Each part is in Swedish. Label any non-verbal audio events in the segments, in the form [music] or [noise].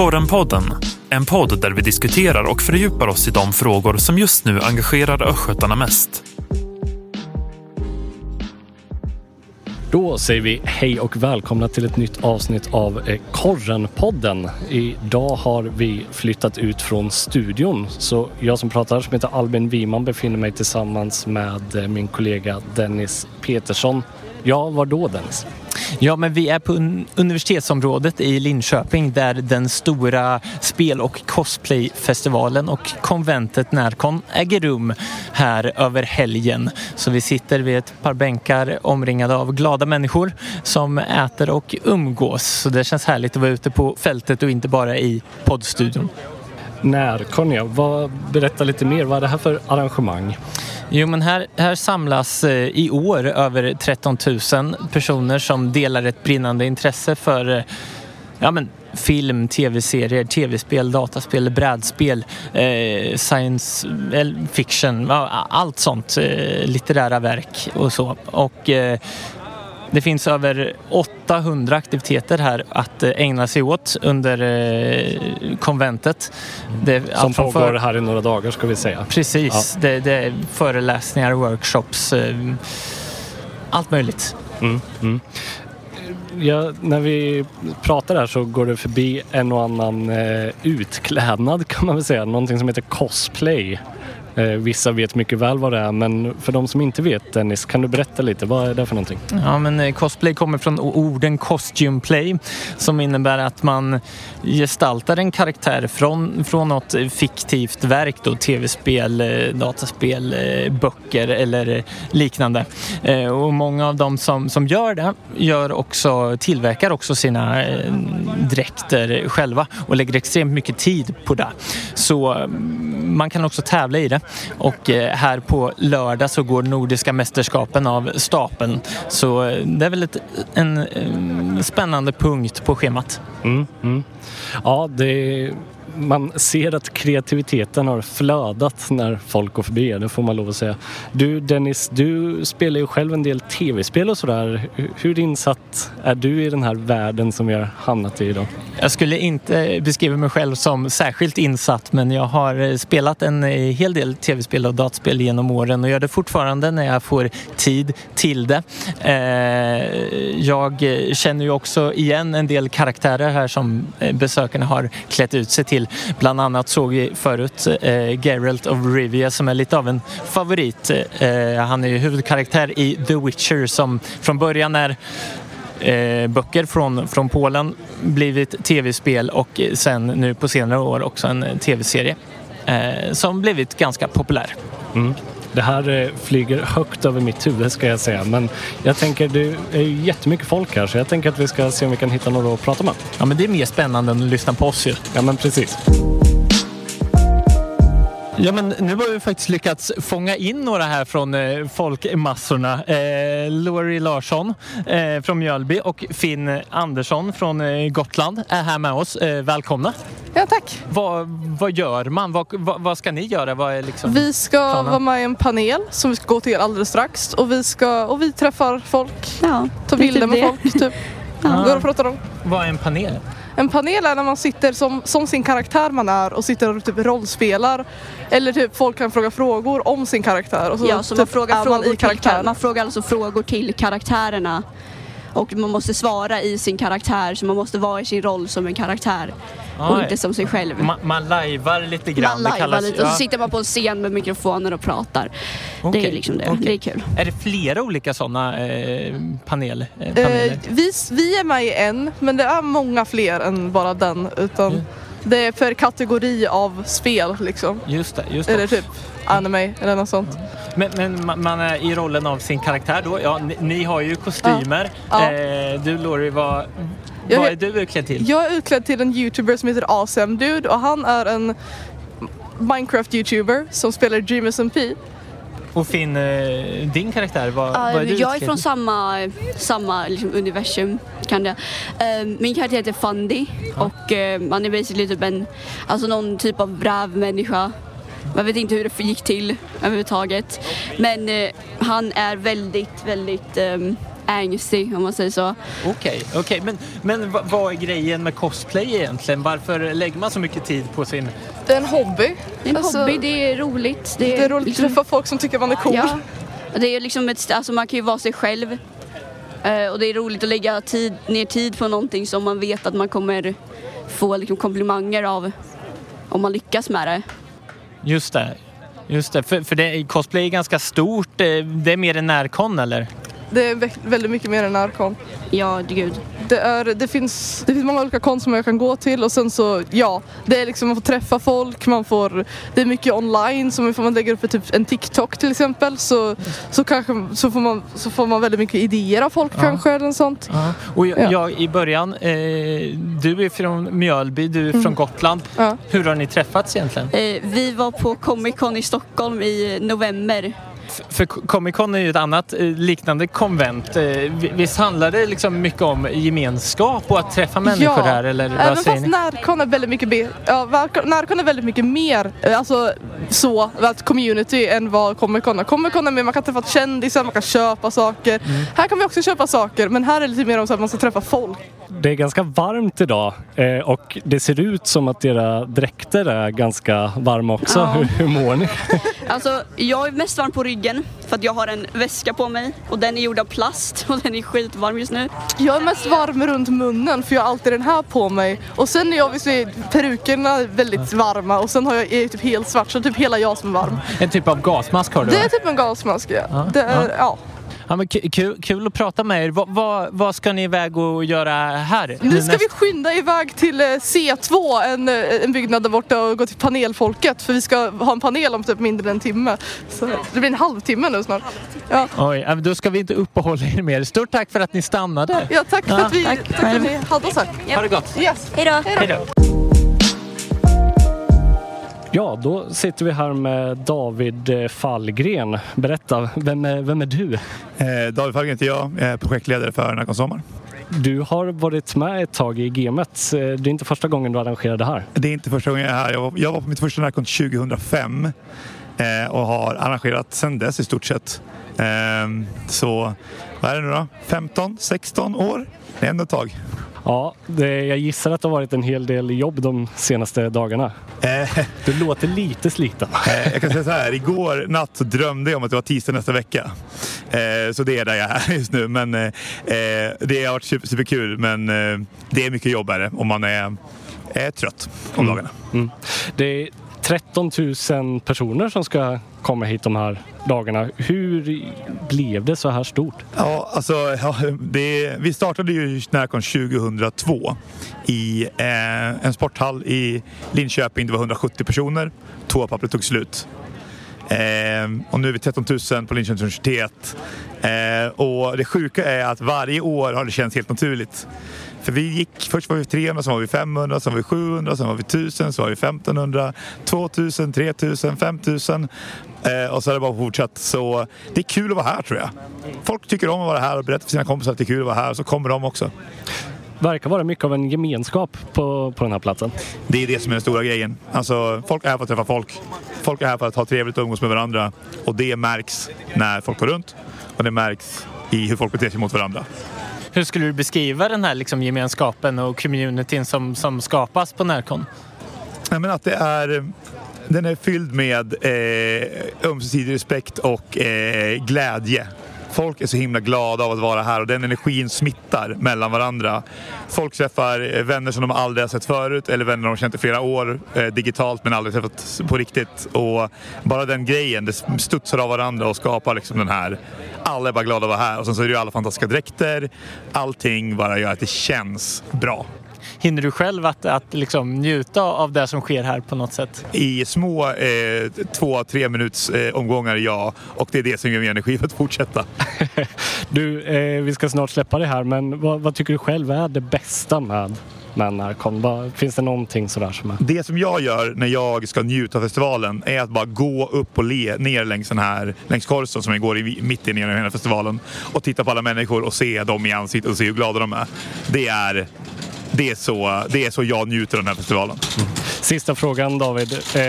Korrenpodden, en podd där vi diskuterar och fördjupar oss i de frågor som just nu engagerar östgötarna mest. Då säger vi hej och välkomna till ett nytt avsnitt av eh, Korrenpodden. Idag har vi flyttat ut från studion. Så jag som pratar som heter Albin Wiman befinner mig tillsammans med eh, min kollega Dennis Petersson. Ja, var då Dennis? Ja, men vi är på un universitetsområdet i Linköping där den stora spel och cosplayfestivalen och konventet Närcon äger rum här över helgen. Så vi sitter vid ett par bänkar omringade av glada människor som äter och umgås. Så det känns härligt att vara ute på fältet och inte bara i poddstudion. När, Conny? Berätta lite mer. Vad är det här för arrangemang? Jo, men här, här samlas eh, i år över 13 000 personer som delar ett brinnande intresse för eh, ja, men, film, tv-serier, tv-spel, dataspel, brädspel, eh, science eh, fiction, allt sånt, eh, litterära verk och så. Och eh, det finns över 800 aktiviteter här att eh, ägna sig åt under eh, konventet. Det, Som pågår för... här i några dagar ska vi säga. Precis, ja. det, det, är föreläsningar, workshops, eh, allt möjligt. Mm, mm. Ja, när vi pratar här så går det förbi en och annan eh, utklädnad kan man väl säga. Någonting som heter cosplay. Eh, vissa vet mycket väl vad det är men för de som inte vet Dennis, kan du berätta lite? Vad är det för någonting? Ja men eh, cosplay kommer från orden costume play som innebär att man gestaltar en karaktär från, från något fiktivt verk då, tv-spel, eh, dataspel, eh, böcker eller eh, liknande. Eh, och många av dem som, som gör det gör också, tillverkar också sina dräkter själva och lägger extremt mycket tid på det. Så mm, man kan också tävla i det och eh, här på lördag så går Nordiska mästerskapen av stapeln. Så eh, det är väl ett, en, en spännande punkt på schemat. Mm, mm. Ja, det man ser att kreativiteten har flödat när folk går förbi, det får man lov att säga. Du Dennis, du spelar ju själv en del tv-spel och sådär. Hur insatt är du i den här världen som vi har hamnat i idag? Jag skulle inte beskriva mig själv som särskilt insatt men jag har spelat en hel del tv-spel och dataspel genom åren och gör det fortfarande när jag får tid till det. Eh, jag känner ju också igen en del karaktärer här som eh, besökarna har klätt ut sig till Bland annat såg vi förut eh, Geralt of Rivia som är lite av en favorit. Eh, han är ju huvudkaraktär i The Witcher som från början är eh, böcker från, från Polen blivit tv-spel och sen nu på senare år också en eh, tv-serie eh, som blivit ganska populär. Mm. Det här eh, flyger högt över mitt huvud ska jag säga. Men jag tänker, det är ju jättemycket folk här så jag tänker att vi ska se om vi kan hitta några att prata med. Ja, men det är mer spännande än att lyssna på oss ju. Ja, men precis. Ja, men nu har vi faktiskt lyckats fånga in några här från eh, folkmassorna. Eh, Lori Larsson eh, från Mjölby och Finn Andersson från eh, Gotland är här med oss. Eh, välkomna! Ja, tack! Vad, vad gör man? Vad, vad, vad, ska ni göra? Vad är liksom vi ska planen? vara med i en panel som vi ska gå till alldeles strax och vi, ska, och vi träffar folk, ja, tar bilder typ med folk, typ. [laughs] Ja. Går och pratar om. Vad är en panel? En panel är när man sitter som, som sin karaktär man är och sitter och typ rollspelar. Eller typ folk kan fråga frågor om sin karaktär. Och så ja, så typ man frågar frågor man i karaktären. Man frågar alltså frågor till karaktärerna och man måste svara i sin karaktär så man måste vara i sin roll som en karaktär och inte som sig själv. Man, man lajvar lite grann. Man lajvar lite och så sitter man på en scen med mikrofoner och pratar. Okay. Det är liksom det. Okay. Det är kul. Är det flera olika sådana eh, panel, eh, paneler? Eh, vi, vi är med i en men det är många fler än bara den. Utan mm. Det är per kategori av spel liksom. Just det. Just det. Eller typ anime eller något sånt. Men, men man är i rollen av sin karaktär då? Ja, ni, ni har ju kostymer. Ja. Eh, du Lori, vad, vad är du utklädd till? Jag är utklädd till en youtuber som heter Awesome Dude och han är en Minecraft-youtuber som spelar Dream SMP. Och Finn, eh, din karaktär, vad, uh, vad är du Jag är från samma, samma liksom, universum. Kan det. Uh, min karaktär heter Fundy uh. och uh, man är basically typ en, alltså någon typ av rävmänniska. Man vet inte hur det gick till överhuvudtaget. Men han är väldigt, väldigt um, angstig om man säger så. Okej, okay, okay. men, men vad är grejen med cosplay egentligen? Varför lägger man så mycket tid på sin... Det är en hobby. Det är en alltså, hobby, det är roligt. Det är, det är roligt liksom... att träffa folk som tycker man är cool. Ja. Det är liksom ett, alltså man kan ju vara sig själv. Uh, och det är roligt att lägga tid, ner tid på någonting som man vet att man kommer få liksom komplimanger av om man lyckas med det. Just det. Just det, för, för det, cosplay är ganska stort. Det är mer en närkon eller? Det är väldigt mycket mer än närkon. Ja, gud. Det, är, det, finns, det finns många olika konst som jag kan gå till och sen så, ja, det är liksom man får träffa folk, man får, det är mycket online som ifall man lägger upp typ en TikTok till exempel så, så kanske så får, man, så får man väldigt mycket idéer av folk ja. kanske eller sånt. Ja. Och jag, ja. jag, i början, eh, du är från Mjölby, du är mm. från Gotland. Ja. Hur har ni träffats egentligen? Eh, vi var på Comic Con i Stockholm i november för Comic Con är ju ett annat eh, liknande konvent. Eh, visst handlar det liksom mycket om gemenskap och att träffa människor ja, där? Eller vad även fast Närcon är väldigt mycket mer, ja, är väldigt mycket mer alltså, så, att community än vad Comic Con är. Comic Con är mer, man kan träffa kändisar, man kan köpa saker. Mm. Här kan vi också köpa saker men här är det lite mer om att man ska träffa folk. Det är ganska varmt idag och det ser ut som att era dräkter är ganska varma också. Ja. Hur, hur mår ni? [laughs] Alltså, jag är mest varm på ryggen för att jag har en väska på mig och den är gjord av plast [laughs] och den är skitvarm just nu. Jag är mest varm runt munnen för jag har alltid den här på mig. Och sen är obviously perukerna väldigt varma och sen har jag, är typ helt svart så typ hela jag som är varm. En typ av gasmask har du? Det är typ en gasmask ja. ja. Det är, ja. ja. Ja, men kul, kul att prata med er. Vad, vad, vad ska ni iväg och göra här? Nu ska vi skynda iväg till eh, C2, en, eh, en byggnad där borta och gå till panelfolket. För vi ska ha en panel om typ mindre än en timme. Så det blir en halvtimme nu snart. Ja. Oj, då ska vi inte uppehålla er mer. Stort tack för att ni stannade. Ja, tack för att, vi, tack. Tack för att ni hade oss här. Ha det gott. Yes. Hej då. Ja, då sitter vi här med David eh, Fallgren. Berätta, vem är, vem är du? Eh, David Fallgren heter jag, jag är projektledare för Nacka Sommar. Du har varit med ett tag i Gemet. Eh, det är inte första gången du arrangerar det här? Det är inte första gången jag är här. Jag var, jag var på mitt första Nacon 2005 eh, och har arrangerat sedan dess i stort sett. Eh, så vad är det nu då? 15, 16 år? Det är ändå ett tag. Ja, det, jag gissar att det har varit en hel del jobb de senaste dagarna. Eh, du låter lite sliten. Eh, jag kan säga så här, igår natt så drömde jag om att det var tisdag nästa vecka. Eh, så det är där jag är just nu. Men eh, eh, det har varit super, superkul, men eh, det är mycket jobb om man är, är trött om mm. dagarna. Mm. Det 13 000 personer som ska komma hit de här dagarna. Hur blev det så här stort? Ja, alltså, ja, det, vi startade ju Närcon 2002 i eh, en sporthall i Linköping. Det var 170 personer. Toapappret tog slut. Eh, och nu är vi 13 000 på Linköpings universitet. Eh, och det sjuka är att varje år har det känts helt naturligt. För vi gick, först var vi 300, sen var vi 500, sen var vi 700, sen var vi 1000, sen var vi 1500, 2000, 3000, 5000. Eh, och så har det bara fortsatt. Så det är kul att vara här tror jag. Folk tycker om att vara här och berättar för sina kompisar att det är kul att vara här. Så kommer de också. Verkar vara mycket av en gemenskap på, på den här platsen. Det är det som är den stora grejen. Alltså, folk är här för att träffa folk. Folk är här för att ha trevligt och umgås med varandra. Och det märks när folk går runt. Och det märks i hur folk beter sig mot varandra. Hur skulle du beskriva den här liksom gemenskapen och communityn som, som skapas på Närcon? Jag menar att det är den är fylld med eh, ömsesidig respekt och eh, glädje. Folk är så himla glada av att vara här och den energin smittar mellan varandra. Folk träffar eh, vänner som de aldrig har sett förut eller vänner de känt i flera år eh, digitalt men aldrig träffat på riktigt. Och bara den grejen, det studsar av varandra och skapar liksom den här alla är bara glada att vara här och sen så är det ju alla fantastiska dräkter. Allting bara gör att det känns bra. Hinner du själv att, att liksom njuta av det som sker här på något sätt? I små eh, två, tre minuts eh, omgångar, ja. Och det är det som ger mig energi för att fortsätta. [laughs] du, eh, vi ska snart släppa det här, men vad, vad tycker du själv är det bästa med men kom, finns det någonting sådär som är... Det som jag gör när jag ska njuta av festivalen är att bara gå upp och le ner längs den här, längs Korso som går i, mitt i hela festivalen och titta på alla människor och se dem i ansiktet och se hur glada de är. Det är det är, så, det är så jag njuter av den här festivalen. Mm. Sista frågan David. Eh,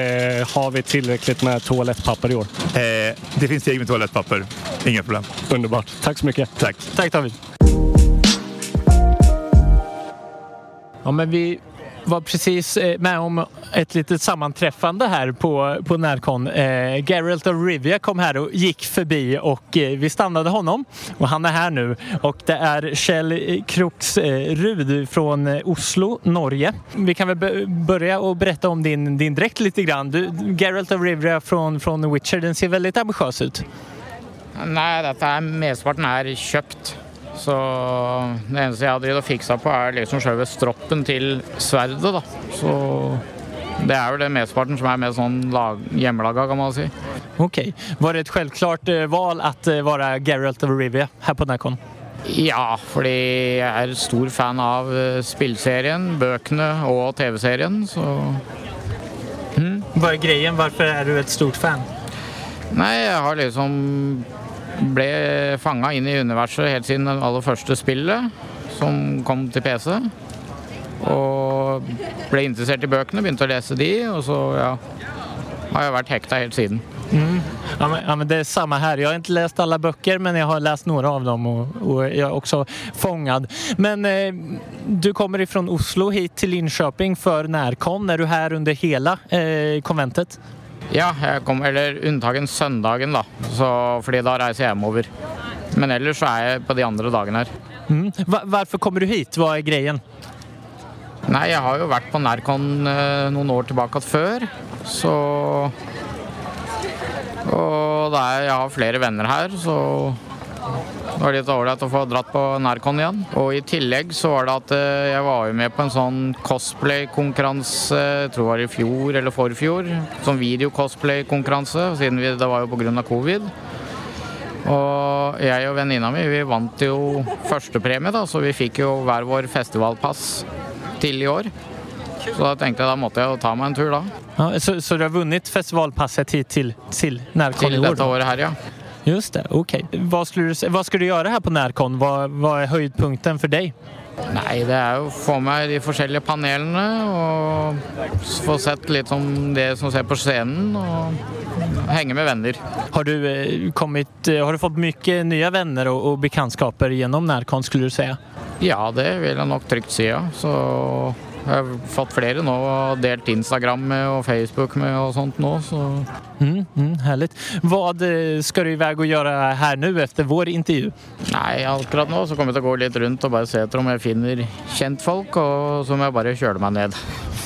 har vi tillräckligt med toalettpapper i år? Eh, det finns tillräckligt med toalettpapper. Inga problem. Underbart. Tack så mycket. Tack. Tack David. Ja, men vi var precis eh, med om ett litet sammanträffande här på, på Närcon. Eh, Geralt of Rivia kom här och gick förbi och eh, vi stannade honom och han är här nu. Och det är Kjell Kroksrud eh, från eh, Oslo, Norge. Vi kan väl börja och berätta om din, din dräkt lite grann. Du, Geralt of Rivia från, från Witcher, den ser väldigt ambitiös ut. Nej, detta är, mesteparten är köpt. Så det eneste jeg har drevet og fiksa på, er liksom selve stroppen til sverdet, da. Så det er jo det mesteparten som er mer sånn lag, hjemmelaga, kan man si. Okej. Var det ett självklart eh, val att eh, vara Geralt of Rivia här på Närcon? Ja, fordi jeg er stor fan av eh, spillserien, bøkene og TV-serien, så Vad är grejen? Varför är du ett stort fan? Nei, jeg har liksom ble fanga inn i universet helt siden det aller første spillet, som kom til PC. Og ble interessert i bøkene, begynte å lese de, og så ja, har jeg vært hekta helt siden. Mm. Ja men, ja, men det är samma här. Jag har inte läst alla böcker, men jag har läst några av dem och, och jag är också fångad. Men eh, du kommer ifrån Oslo hit till Linköping för Närcon. Är du här under hela eh, konventet? Ja, jeg kom, eller unntagen søndagen, da, så, fordi da reiser jeg hjemover. Men ellers så er jeg på de andre dagene her. Mm. Varför kommer du hit? Vad är grejen? Nei, jeg har jo vært på Nærcon eh, noen år tilbake før, så Og det er, jeg har flere venner her, så det var litt ålreit å få dratt på Nærcon igjen. Og i tillegg så var det at eh, jeg var jo med på en sånn cosplay-konkurranse, jeg tror det var i fjor eller forfjor. Sånn video-cosplay-konkurranse, siden vi, det var jo pga. covid. Og jeg og venninna mi vi vant jo førstepremie, da, så vi fikk jo hver vår festivalpass til i år. Så da tenkte jeg da måtte jeg ta meg en tur da. Ja, så, så du har vunnit festivalpasset hit Närcon Til i år? dette Då? året her, ja. Just det, okej. Vad, skulle du, sä- vad ska du göra här på Närcon? Vad, vad är höjdpunkten för dig? Nei, det er jo å få med de forskjellige panelene og få sett litt om det som skjer på scenen og henge med venner. Har du, eh, kommit, eh, har du fått mycket nya vänner och, och bekantskaper genom Närcon skulle du säga? Ja, det vil jeg nok trygt si, ja. Så jeg har fått flere nå og delt Instagram med og Facebook med og sånt nå, så Mm, mm, härligt. Vad eh, ska du iväg och göra här nu efter vår intervju? Nei, akkurat nå så kommer til å gå litt rundt og bare se etter om jeg finner kjentfolk, og så må jeg bare kjøle meg ned.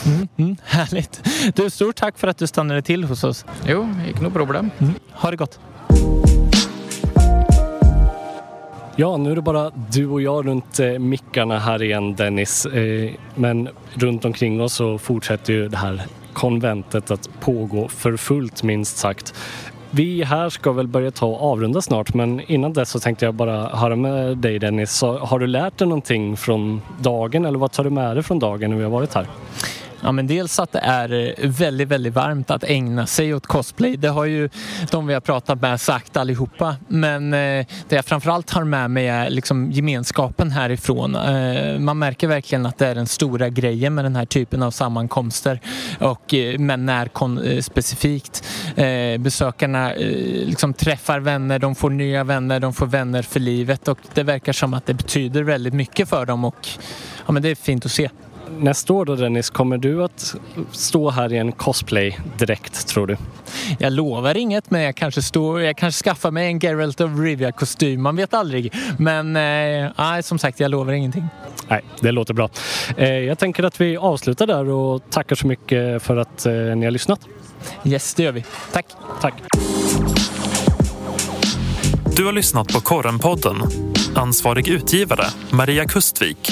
Mm, mm, härligt. Du, stort tack för att du stannade till hos oss. Jo, ikke noe problem. Mm, ha det gott. Ja, nu är det bara du och jag runt eh, mickarna här igen Dennis. Eh, men runt omkring oss så fortsätter ju det här konventet att pågå för fullt minst sagt. Vi här ska väl börja ta och avrunda snart men innan dess så tänkte jag bara höra med dig Dennis. Så har du lärt dig någonting från dagen eller vad tar du med dig från dagen när vi har varit här? Ja, men dels att det är eh, väldigt, väldigt varmt att ägna sig åt cosplay. Det har ju de vi har pratat med sagt allihopa. Men eh, det jag framförallt har med mig är liksom gemenskapen härifrån. Eh, man märker verkligen att det är den stora grejen med den här typen av sammankomster och eh, med Närcon eh, specifikt. Eh, besökarna eh, liksom träffar vänner, de får nya vänner, de får vänner för livet och det verkar som att det betyder väldigt mycket för dem och ja, men det är fint att se. Nästa år då Dennis, kommer du att stå här i en cosplay-dräkt tror du? Jag lovar inget, men jag kanske, står, jag kanske skaffar mig en Geralt of Rivia-kostym. Man vet aldrig. Men eh, som sagt, jag lovar ingenting. Nej, det låter bra. Eh, jag tänker att vi avslutar där och tackar så mycket för att eh, ni har lyssnat. Yes, det gör vi. Tack. Tack. Du har lyssnat på Korrenpodden. Ansvarig utgivare Maria Kustvik.